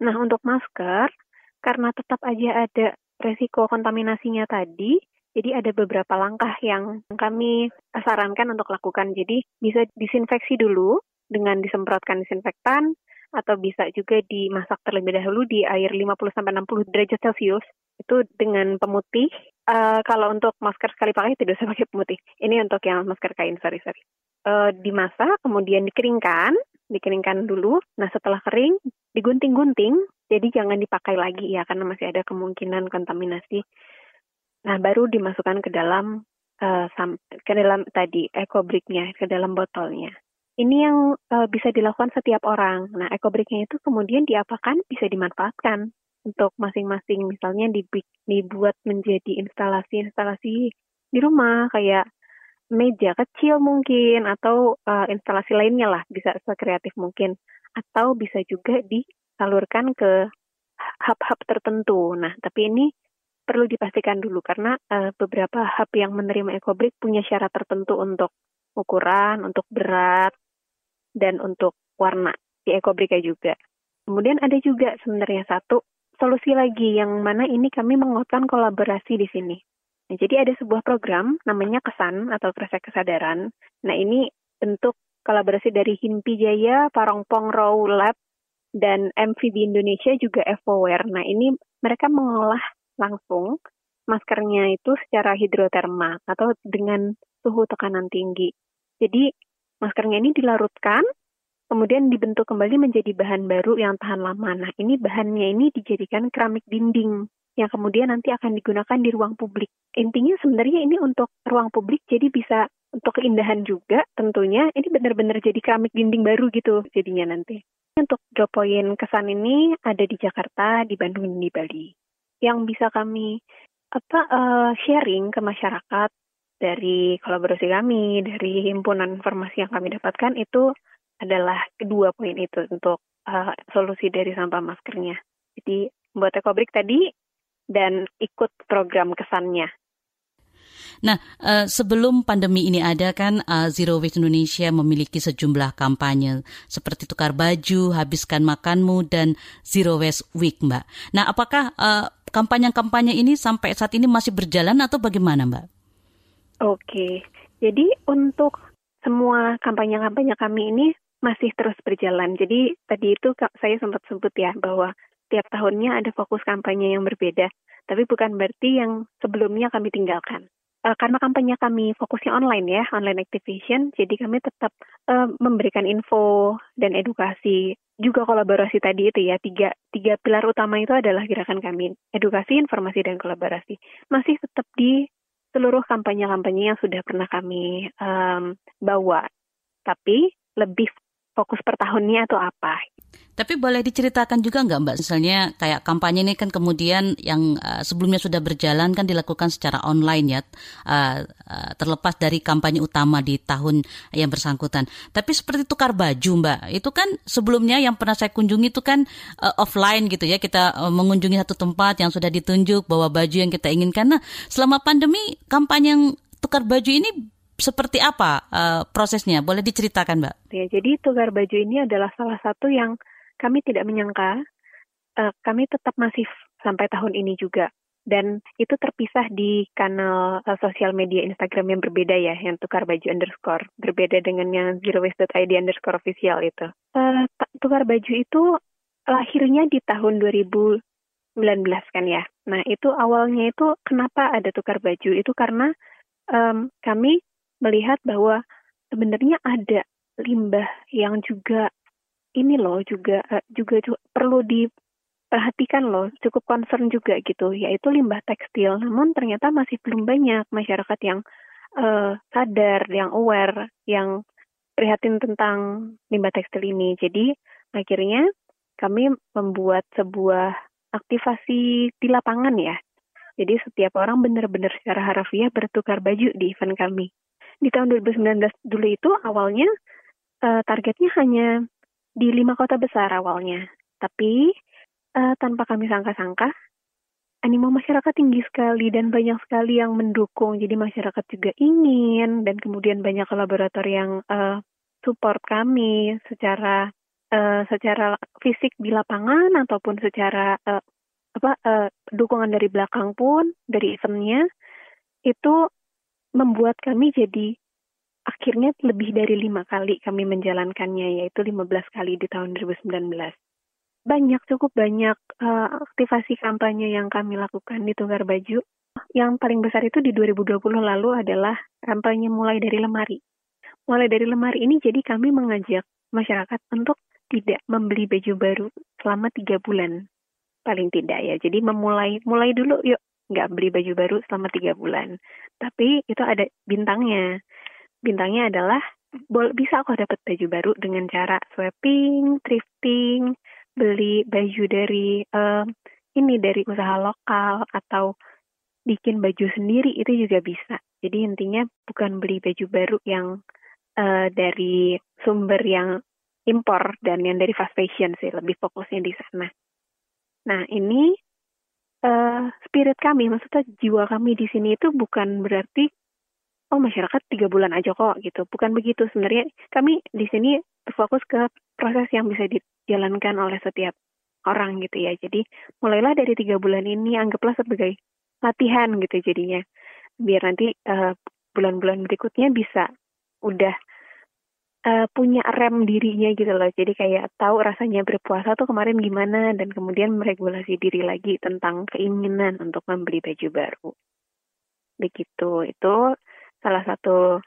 Nah, untuk masker, karena tetap aja ada resiko kontaminasinya tadi, jadi ada beberapa langkah yang kami sarankan untuk lakukan. Jadi bisa disinfeksi dulu dengan disemprotkan disinfektan, atau bisa juga dimasak terlebih dahulu di air 50 sampai 60 derajat Celcius itu dengan pemutih. Uh, kalau untuk masker sekali pakai tidak usah pakai pemutih. Ini untuk yang masker kain, sorry sorry. Uh, dimasak, kemudian dikeringkan, dikeringkan dulu. Nah setelah kering, digunting-gunting. Jadi jangan dipakai lagi ya karena masih ada kemungkinan kontaminasi. Nah baru dimasukkan ke dalam uh, ke dalam tadi ecobriknya, ke dalam botolnya. Ini yang uh, bisa dilakukan setiap orang. Nah, ecobriknya itu kemudian diapakan bisa dimanfaatkan untuk masing-masing. Misalnya dibuat menjadi instalasi-instalasi di rumah kayak meja kecil mungkin atau uh, instalasi lainnya lah bisa sekreatif mungkin atau bisa juga disalurkan ke hub-hub tertentu. Nah, tapi ini perlu dipastikan dulu karena uh, beberapa hub yang menerima ekobrik punya syarat tertentu untuk ukuran, untuk berat, dan untuk warna di Ecobrica juga. Kemudian ada juga sebenarnya satu solusi lagi yang mana ini kami menguatkan kolaborasi di sini. Nah, jadi ada sebuah program namanya Kesan atau Kresek Kesadaran. Nah ini bentuk kolaborasi dari Himpi Jaya, Parongpong Raw Lab, dan MVB Indonesia juga Evoware. Nah ini mereka mengolah langsung maskernya itu secara hidroterma atau dengan suhu tekanan tinggi. Jadi Maskernya ini dilarutkan, kemudian dibentuk kembali menjadi bahan baru yang tahan lama. Nah, ini bahannya ini dijadikan keramik dinding yang kemudian nanti akan digunakan di ruang publik. Intinya sebenarnya ini untuk ruang publik jadi bisa untuk keindahan juga tentunya ini benar-benar jadi keramik dinding baru gitu jadinya nanti. Untuk drop point kesan ini ada di Jakarta, di Bandung, di Bali. Yang bisa kami apa uh, sharing ke masyarakat dari kolaborasi kami, dari himpunan informasi yang kami dapatkan itu adalah kedua poin itu untuk uh, solusi dari sampah maskernya. Jadi buat ekobrik tadi dan ikut program kesannya. Nah, uh, sebelum pandemi ini ada kan uh, Zero Waste Indonesia memiliki sejumlah kampanye seperti tukar baju, habiskan makanmu dan Zero Waste Week, Mbak. Nah, apakah kampanye-kampanye ini sampai saat ini masih berjalan atau bagaimana, Mbak? Oke, jadi untuk semua kampanye-kampanye kami ini masih terus berjalan. Jadi tadi itu saya sempat sebut ya bahwa tiap tahunnya ada fokus kampanye yang berbeda, tapi bukan berarti yang sebelumnya kami tinggalkan. Uh, karena kampanye kami fokusnya online ya, online activation, jadi kami tetap uh, memberikan info dan edukasi. Juga kolaborasi tadi itu ya, tiga, tiga pilar utama itu adalah gerakan kami, edukasi, informasi, dan kolaborasi. Masih tetap di seluruh kampanye-kampanye yang sudah pernah kami um, bawa. Tapi lebih fokus per tahunnya atau apa. Tapi boleh diceritakan juga nggak Mbak, misalnya kayak kampanye ini kan kemudian yang uh, sebelumnya sudah berjalan kan dilakukan secara online ya, uh, uh, terlepas dari kampanye utama di tahun yang bersangkutan. Tapi seperti tukar baju Mbak, itu kan sebelumnya yang pernah saya kunjungi itu kan offline gitu ya, kita mengunjungi satu tempat yang sudah ditunjuk bahwa baju yang kita inginkan. Nah, selama pandemi kampanye yang tukar baju ini seperti apa uh, prosesnya? Boleh diceritakan, Mbak? Ya, jadi tukar baju ini adalah salah satu yang kami tidak menyangka. Uh, kami tetap masif sampai tahun ini juga. Dan itu terpisah di kanal uh, sosial media Instagram yang berbeda ya, yang tukar baju underscore. Berbeda dengan yang zerowaste.id underscore official itu. Uh, tukar baju itu lahirnya di tahun 2019 kan ya. Nah itu awalnya itu kenapa ada tukar baju? Itu karena um, kami melihat bahwa sebenarnya ada limbah yang juga ini loh juga uh, juga, juga perlu diperhatikan loh cukup concern juga gitu yaitu limbah tekstil. Namun ternyata masih belum banyak masyarakat yang uh, sadar yang aware yang prihatin tentang limbah tekstil ini. Jadi akhirnya kami membuat sebuah aktivasi di lapangan ya. Jadi setiap orang benar-benar secara harafiah bertukar baju di event kami. Di tahun 2019 dulu itu awalnya uh, targetnya hanya di lima kota besar awalnya. Tapi uh, tanpa kami sangka-sangka, animo masyarakat tinggi sekali dan banyak sekali yang mendukung. Jadi masyarakat juga ingin dan kemudian banyak kolaborator yang uh, support kami secara uh, secara fisik di lapangan ataupun secara uh, apa uh, dukungan dari belakang pun dari eventnya itu membuat kami jadi akhirnya lebih dari lima kali kami menjalankannya yaitu 15 kali di tahun 2019 banyak cukup banyak uh, aktivasi kampanye yang kami lakukan di Tunggar Baju. Yang paling besar itu di 2020 lalu adalah kampanye mulai dari lemari. Mulai dari lemari ini jadi kami mengajak masyarakat untuk tidak membeli baju baru selama tiga bulan. Paling tidak ya. Jadi memulai mulai dulu yuk nggak beli baju baru selama tiga bulan. Tapi itu ada bintangnya. Bintangnya adalah bisa kok dapat baju baru dengan cara swapping, thrifting, beli baju dari uh, ini dari usaha lokal atau bikin baju sendiri itu juga bisa. Jadi intinya bukan beli baju baru yang uh, dari sumber yang impor dan yang dari fast fashion sih lebih fokusnya di sana. Nah, ini uh, spirit kami, maksudnya jiwa kami di sini itu bukan berarti oh masyarakat tiga bulan aja kok gitu, bukan begitu sebenarnya. Kami di sini berfokus ke proses yang bisa dijalankan oleh setiap orang gitu ya. Jadi mulailah dari tiga bulan ini anggaplah sebagai latihan gitu jadinya, biar nanti uh, bulan-bulan berikutnya bisa udah uh, punya rem dirinya gitu loh. Jadi kayak tahu rasanya berpuasa tuh kemarin gimana dan kemudian meregulasi diri lagi tentang keinginan untuk membeli baju baru. Begitu. Itu salah satu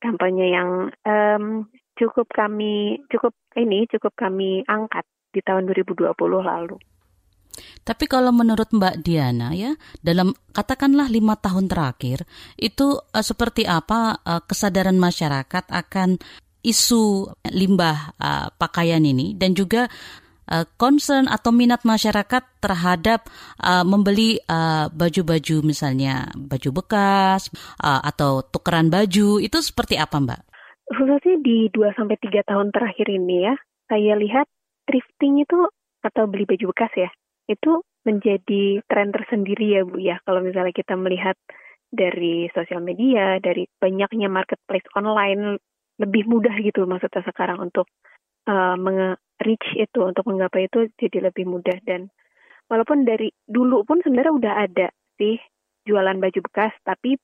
kampanye yang um, cukup kami cukup ini cukup kami angkat di tahun 2020 lalu. Tapi kalau menurut Mbak Diana ya, dalam katakanlah lima tahun terakhir, itu uh, seperti apa uh, kesadaran masyarakat akan isu limbah uh, pakaian ini dan juga uh, concern atau minat masyarakat terhadap uh, membeli baju-baju uh, misalnya baju bekas uh, atau tukeran baju itu seperti apa Mbak? Khususnya di 2 sampai 3 tahun terakhir ini ya, saya lihat thrifting itu atau beli baju bekas ya, itu menjadi tren tersendiri ya Bu ya. Kalau misalnya kita melihat dari sosial media, dari banyaknya marketplace online lebih mudah gitu maksudnya sekarang untuk uh, reach itu untuk menggapai itu jadi lebih mudah. Dan walaupun dari dulu pun sebenarnya udah ada sih jualan baju bekas tapi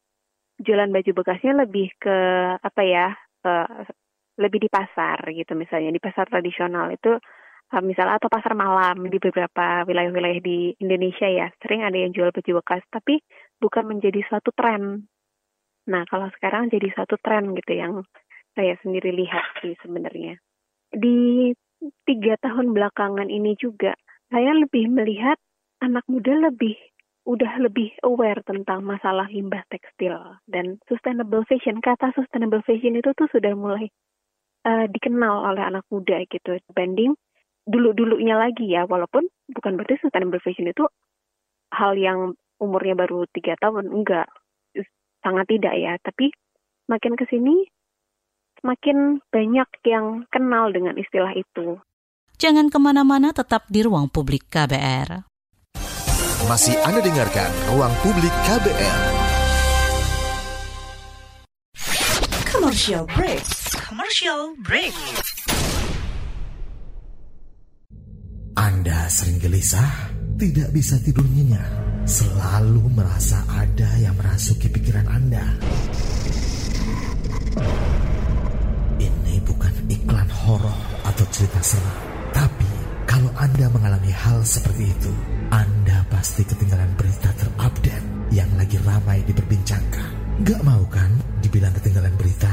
jualan baju bekasnya lebih ke apa ya uh, lebih di pasar gitu misalnya di pasar tradisional itu uh, misalnya atau pasar malam di beberapa wilayah-wilayah di Indonesia ya sering ada yang jual baju bekas tapi bukan menjadi suatu tren. Nah kalau sekarang jadi suatu tren gitu yang saya sendiri lihat sih sebenarnya. Di tiga tahun belakangan ini juga, saya lebih melihat anak muda lebih udah lebih aware tentang masalah limbah tekstil dan sustainable fashion. Kata sustainable fashion itu tuh sudah mulai uh, dikenal oleh anak muda gitu. Banding dulu-dulunya lagi ya, walaupun bukan berarti sustainable fashion itu hal yang umurnya baru tiga tahun, enggak, sangat tidak ya. Tapi makin ke sini makin banyak yang kenal dengan istilah itu. Jangan ke mana-mana, tetap di ruang publik KBR. Masih Anda dengarkan ruang publik KBR. Commercial break. Commercial break. Anda sering gelisah, tidak bisa tidur nyenyak, selalu merasa ada yang merasuki pikiran Anda. Iklan horor atau cerita seram. Tapi kalau Anda mengalami hal seperti itu, Anda pasti ketinggalan berita terupdate yang lagi ramai diperbincangkan. Gak mau kan dibilang ketinggalan berita?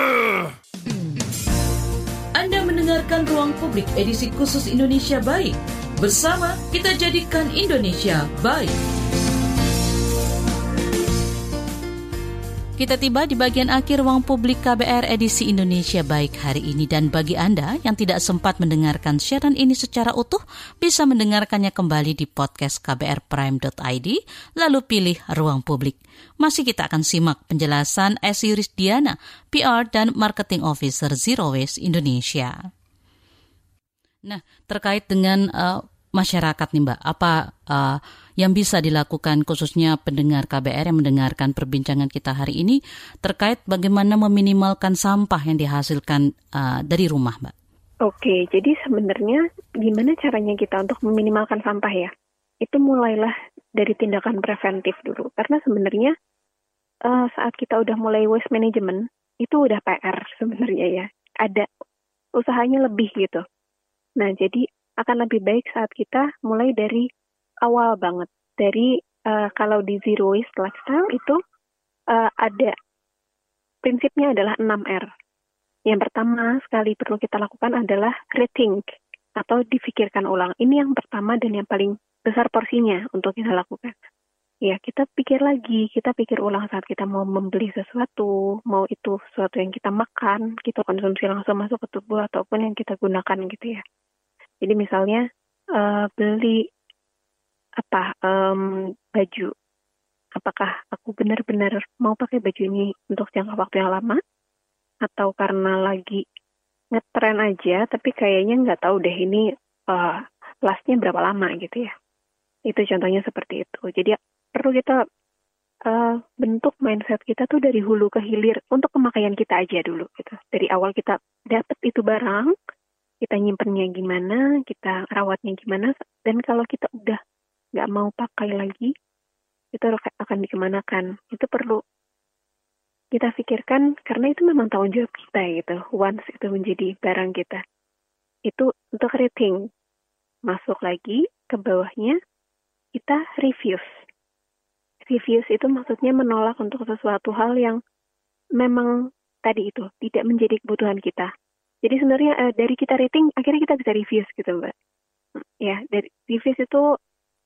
Mendengarkan Ruang Publik edisi khusus Indonesia Baik. Bersama kita jadikan Indonesia baik. Kita tiba di bagian akhir ruang publik KBR edisi Indonesia Baik hari ini dan bagi Anda yang tidak sempat mendengarkan siaran ini secara utuh bisa mendengarkannya kembali di podcast kbrprime.id lalu pilih ruang publik. Masih kita akan simak penjelasan S. Yuris Diana, PR dan Marketing Officer Zero Waste Indonesia. Nah, terkait dengan uh, masyarakat nih Mbak, apa uh, yang bisa dilakukan khususnya pendengar KBR yang mendengarkan perbincangan kita hari ini terkait bagaimana meminimalkan sampah yang dihasilkan uh, dari rumah Mbak? Oke, jadi sebenarnya gimana caranya kita untuk meminimalkan sampah ya? Itu mulailah dari tindakan preventif dulu, karena sebenarnya uh, saat kita udah mulai waste management itu udah PR sebenarnya ya, ada usahanya lebih gitu. Nah, jadi akan lebih baik saat kita mulai dari awal banget. Dari uh, kalau di zero waste lifestyle itu uh, ada prinsipnya adalah 6R. Yang pertama sekali perlu kita lakukan adalah rethink atau difikirkan ulang. Ini yang pertama dan yang paling besar porsinya untuk kita lakukan. Ya, kita pikir lagi, kita pikir ulang saat kita mau membeli sesuatu, mau itu sesuatu yang kita makan, kita konsumsi langsung masuk ke tubuh ataupun yang kita gunakan gitu ya. Jadi misalnya uh, beli apa um, baju, apakah aku benar-benar mau pakai baju ini untuk jangka waktu yang lama, atau karena lagi ngetren aja, tapi kayaknya nggak tahu deh ini uh, lastnya berapa lama gitu ya. Itu contohnya seperti itu. Jadi perlu kita uh, bentuk mindset kita tuh dari hulu ke hilir untuk pemakaian kita aja dulu gitu. Dari awal kita dapat itu barang, kita nyimpennya gimana, kita rawatnya gimana, dan kalau kita udah nggak mau pakai lagi, itu akan dikemanakan. Itu perlu kita pikirkan karena itu memang tanggung jawab kita gitu. Once itu menjadi barang kita. Itu untuk rating. Masuk lagi ke bawahnya, kita refuse. Refuse itu maksudnya menolak untuk sesuatu hal yang memang tadi itu tidak menjadi kebutuhan kita. Jadi sebenarnya uh, dari kita rating akhirnya kita bisa review gitu mbak. Ya dari review itu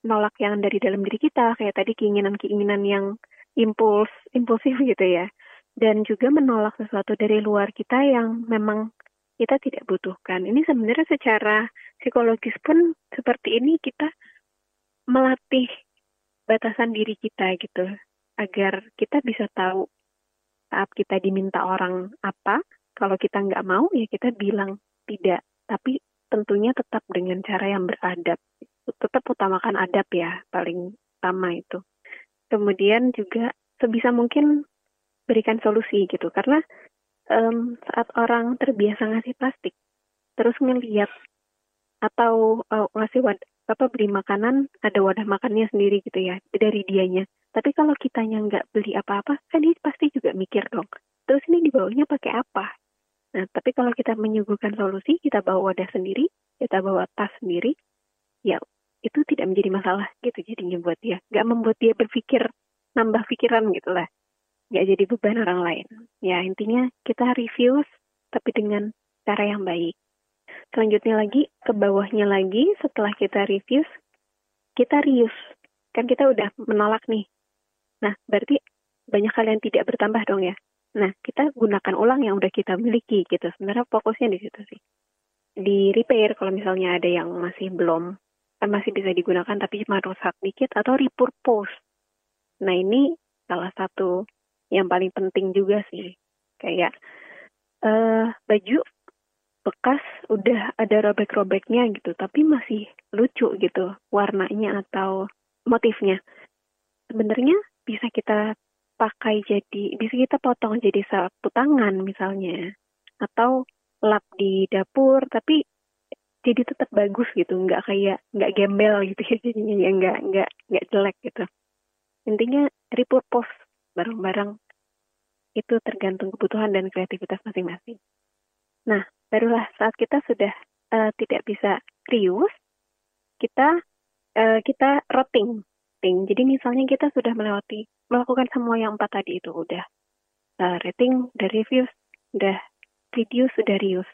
nolak yang dari dalam diri kita kayak tadi keinginan-keinginan yang impuls impulsif gitu ya. Dan juga menolak sesuatu dari luar kita yang memang kita tidak butuhkan. Ini sebenarnya secara psikologis pun seperti ini kita melatih batasan diri kita gitu agar kita bisa tahu saat kita diminta orang apa kalau kita nggak mau ya kita bilang tidak. Tapi tentunya tetap dengan cara yang beradab. Tetap utamakan adab ya paling utama itu. Kemudian juga sebisa mungkin berikan solusi gitu karena um, saat orang terbiasa ngasih plastik terus ngeliat atau uh, ngasih wad apa beli makanan ada wadah makannya sendiri gitu ya dari dianya tapi kalau kitanya nggak beli apa-apa kan dia pasti juga mikir dong terus ini dibawanya pakai apa Nah, tapi kalau kita menyuguhkan solusi, kita bawa wadah sendiri, kita bawa tas sendiri, ya itu tidak menjadi masalah gitu jadinya buat dia. Gak membuat dia berpikir, nambah pikiran gitu lah. Gak jadi beban orang lain. Ya intinya kita review tapi dengan cara yang baik. Selanjutnya lagi, ke bawahnya lagi setelah kita review, kita reuse. Kan kita udah menolak nih. Nah, berarti banyak hal yang tidak bertambah dong ya. Nah, kita gunakan ulang yang udah kita miliki gitu. Sebenarnya fokusnya di situ sih. Di repair kalau misalnya ada yang masih belum kan masih bisa digunakan tapi cuma rusak dikit atau repurpose. Nah, ini salah satu yang paling penting juga sih. Kayak uh, baju bekas udah ada robek-robeknya gitu, tapi masih lucu gitu warnanya atau motifnya. Sebenarnya bisa kita pakai jadi bisa kita potong jadi sapu tangan misalnya atau lap di dapur tapi jadi tetap bagus gitu nggak kayak nggak gembel gitu ya jadinya ya nggak nggak nggak jelek gitu. Intinya repurpose barang-barang itu tergantung kebutuhan dan kreativitas masing-masing. Nah barulah saat kita sudah uh, tidak bisa reuse kita uh, kita rotting jadi misalnya kita sudah melewati melakukan semua yang empat tadi itu udah uh, rating, udah reviews, udah video, sudah reuse.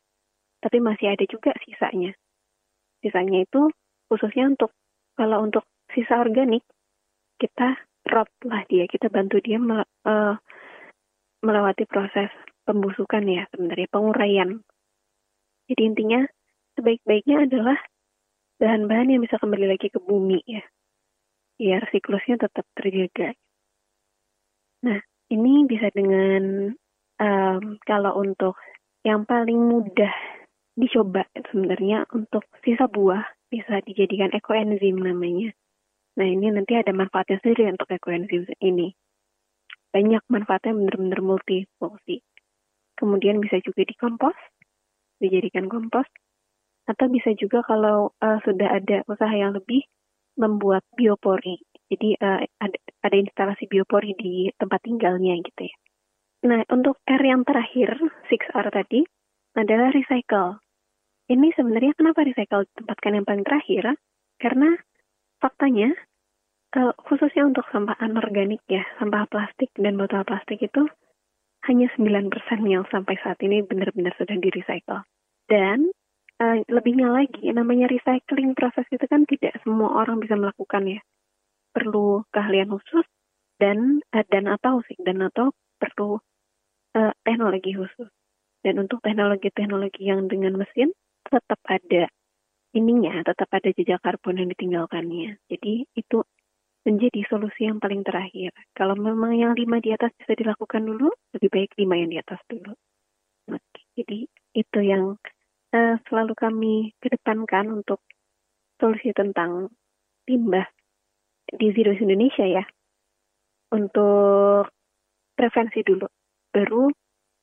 Tapi masih ada juga sisanya. Sisanya itu khususnya untuk kalau untuk sisa organik kita rot lah dia, kita bantu dia mel, uh, melewati proses pembusukan ya sebenarnya penguraian. Jadi intinya sebaik-baiknya adalah bahan-bahan yang bisa kembali lagi ke bumi ya, biar siklusnya tetap terjaga. Nah, ini bisa dengan um, kalau untuk yang paling mudah dicoba sebenarnya untuk sisa buah bisa dijadikan ekoenzim namanya. Nah ini nanti ada manfaatnya sendiri untuk ekoenzim ini. Banyak manfaatnya benar-benar multifungsi. Kemudian bisa juga dikompos, dijadikan kompos. Atau bisa juga kalau uh, sudah ada usaha yang lebih, membuat biopori. Jadi uh, ada, ada instalasi biopori di tempat tinggalnya gitu ya. Nah, untuk R yang terakhir, 6R tadi, adalah recycle. Ini sebenarnya kenapa recycle ditempatkan yang paling terakhir? Karena faktanya, uh, khususnya untuk sampah anorganik ya, sampah plastik dan botol plastik itu hanya 9% yang sampai saat ini benar-benar sudah di-recycle. Dan uh, lebihnya lagi, namanya recycling proses itu kan tidak semua orang bisa melakukan ya perlu keahlian khusus dan uh, dan atau sih dan atau perlu uh, teknologi khusus. Dan untuk teknologi-teknologi yang dengan mesin tetap ada ininya, tetap ada jejak karbon yang ditinggalkannya. Jadi itu menjadi solusi yang paling terakhir. Kalau memang yang lima di atas bisa dilakukan dulu, lebih baik lima yang di atas dulu. Oke, jadi itu yang uh, selalu kami kedepankan untuk solusi tentang limbah di Zero Indonesia ya. Untuk prevensi dulu. Baru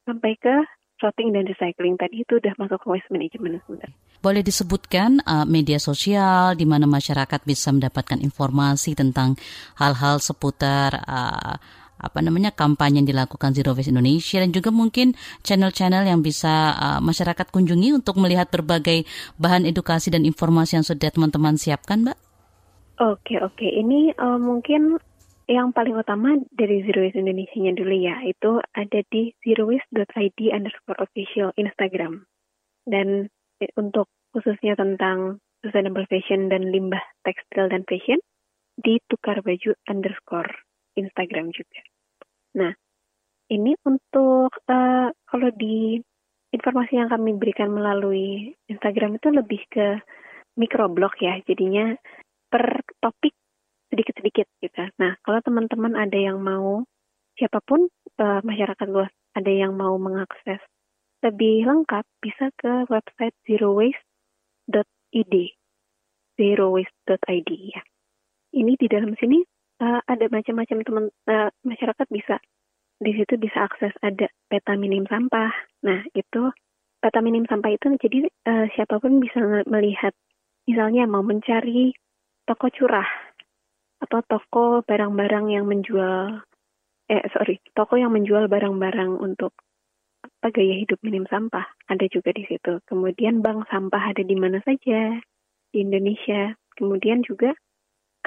sampai ke sorting dan recycling. Tadi itu udah masuk ke waste management sebenarnya. Boleh disebutkan uh, media sosial di mana masyarakat bisa mendapatkan informasi tentang hal-hal seputar uh, apa namanya kampanye yang dilakukan Zero Waste Indonesia dan juga mungkin channel-channel yang bisa uh, masyarakat kunjungi untuk melihat berbagai bahan edukasi dan informasi yang sudah teman-teman siapkan, Mbak? Oke oke, ini uh, mungkin yang paling utama dari Zero Waste Indonesia-nya dulu ya, itu ada di zerowaste.id underscore official Instagram. Dan untuk khususnya tentang sustainable fashion dan limbah tekstil dan fashion, di tukar baju underscore Instagram juga. Nah, ini untuk uh, kalau di informasi yang kami berikan melalui Instagram itu lebih ke microblog ya, jadinya per topik sedikit-sedikit gitu. Nah, kalau teman-teman ada yang mau, siapa pun uh, masyarakat luas, ada yang mau mengakses lebih lengkap, bisa ke website zerowaste.id, zerowaste.id ya. Ini di dalam sini uh, ada macam-macam teman uh, masyarakat bisa di situ bisa akses ada peta minim sampah. Nah, itu peta minim sampah itu jadi uh, siapa pun bisa melihat misalnya mau mencari toko curah atau toko barang-barang yang menjual eh sorry toko yang menjual barang-barang untuk apa gaya hidup minim sampah. Ada juga di situ. Kemudian bank sampah ada di mana saja? Di Indonesia. Kemudian juga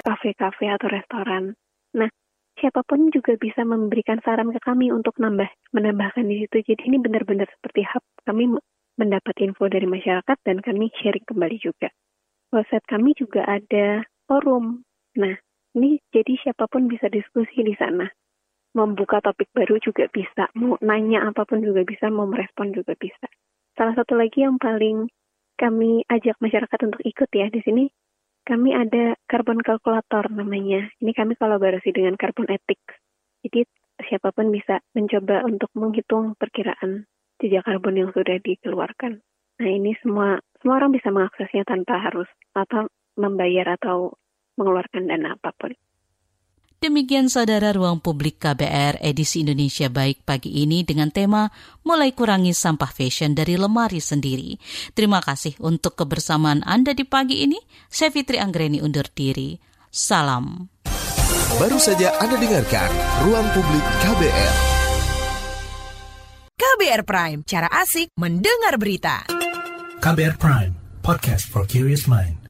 kafe-kafe atau restoran nah siapa pun juga bisa memberikan saran ke kami untuk nambah menambahkan di situ jadi ini benar-benar seperti hub kami mendapat info dari masyarakat dan kami sharing kembali juga website kami juga ada forum. Nah, ini jadi siapa pun bisa diskusi di sana. Membuka topik baru juga bisa, mau nanya apa pun juga bisa, mau merespon juga bisa. Salah satu lagi yang paling kami ajak masyarakat untuk ikut ya di sini, kami ada carbon calculator namanya. Ini kami kolaborasi dengan Carbon Ethics. Jadi siapa pun bisa mencoba untuk menghitung perkiraan jejak karbon yang sudah dikeluarkan. Nah ini semua semua orang bisa mengaksesnya tanpa harus atau membayar atau mengeluarkan dana apa pun. Demikian saudara ruang publik KBR edisi Indonesia Baik pagi ini dengan tema Mulai kurangi sampah fashion dari lemari sendiri. Terima kasih untuk kebersamaan Anda di pagi ini. Saya Fitri Anggreni undur diri. Salam. Baru saja Anda dengarkan Ruang Publik KBR. KBR Prime, cara asik mendengar berita. KBR Prime, podcast for curious mind.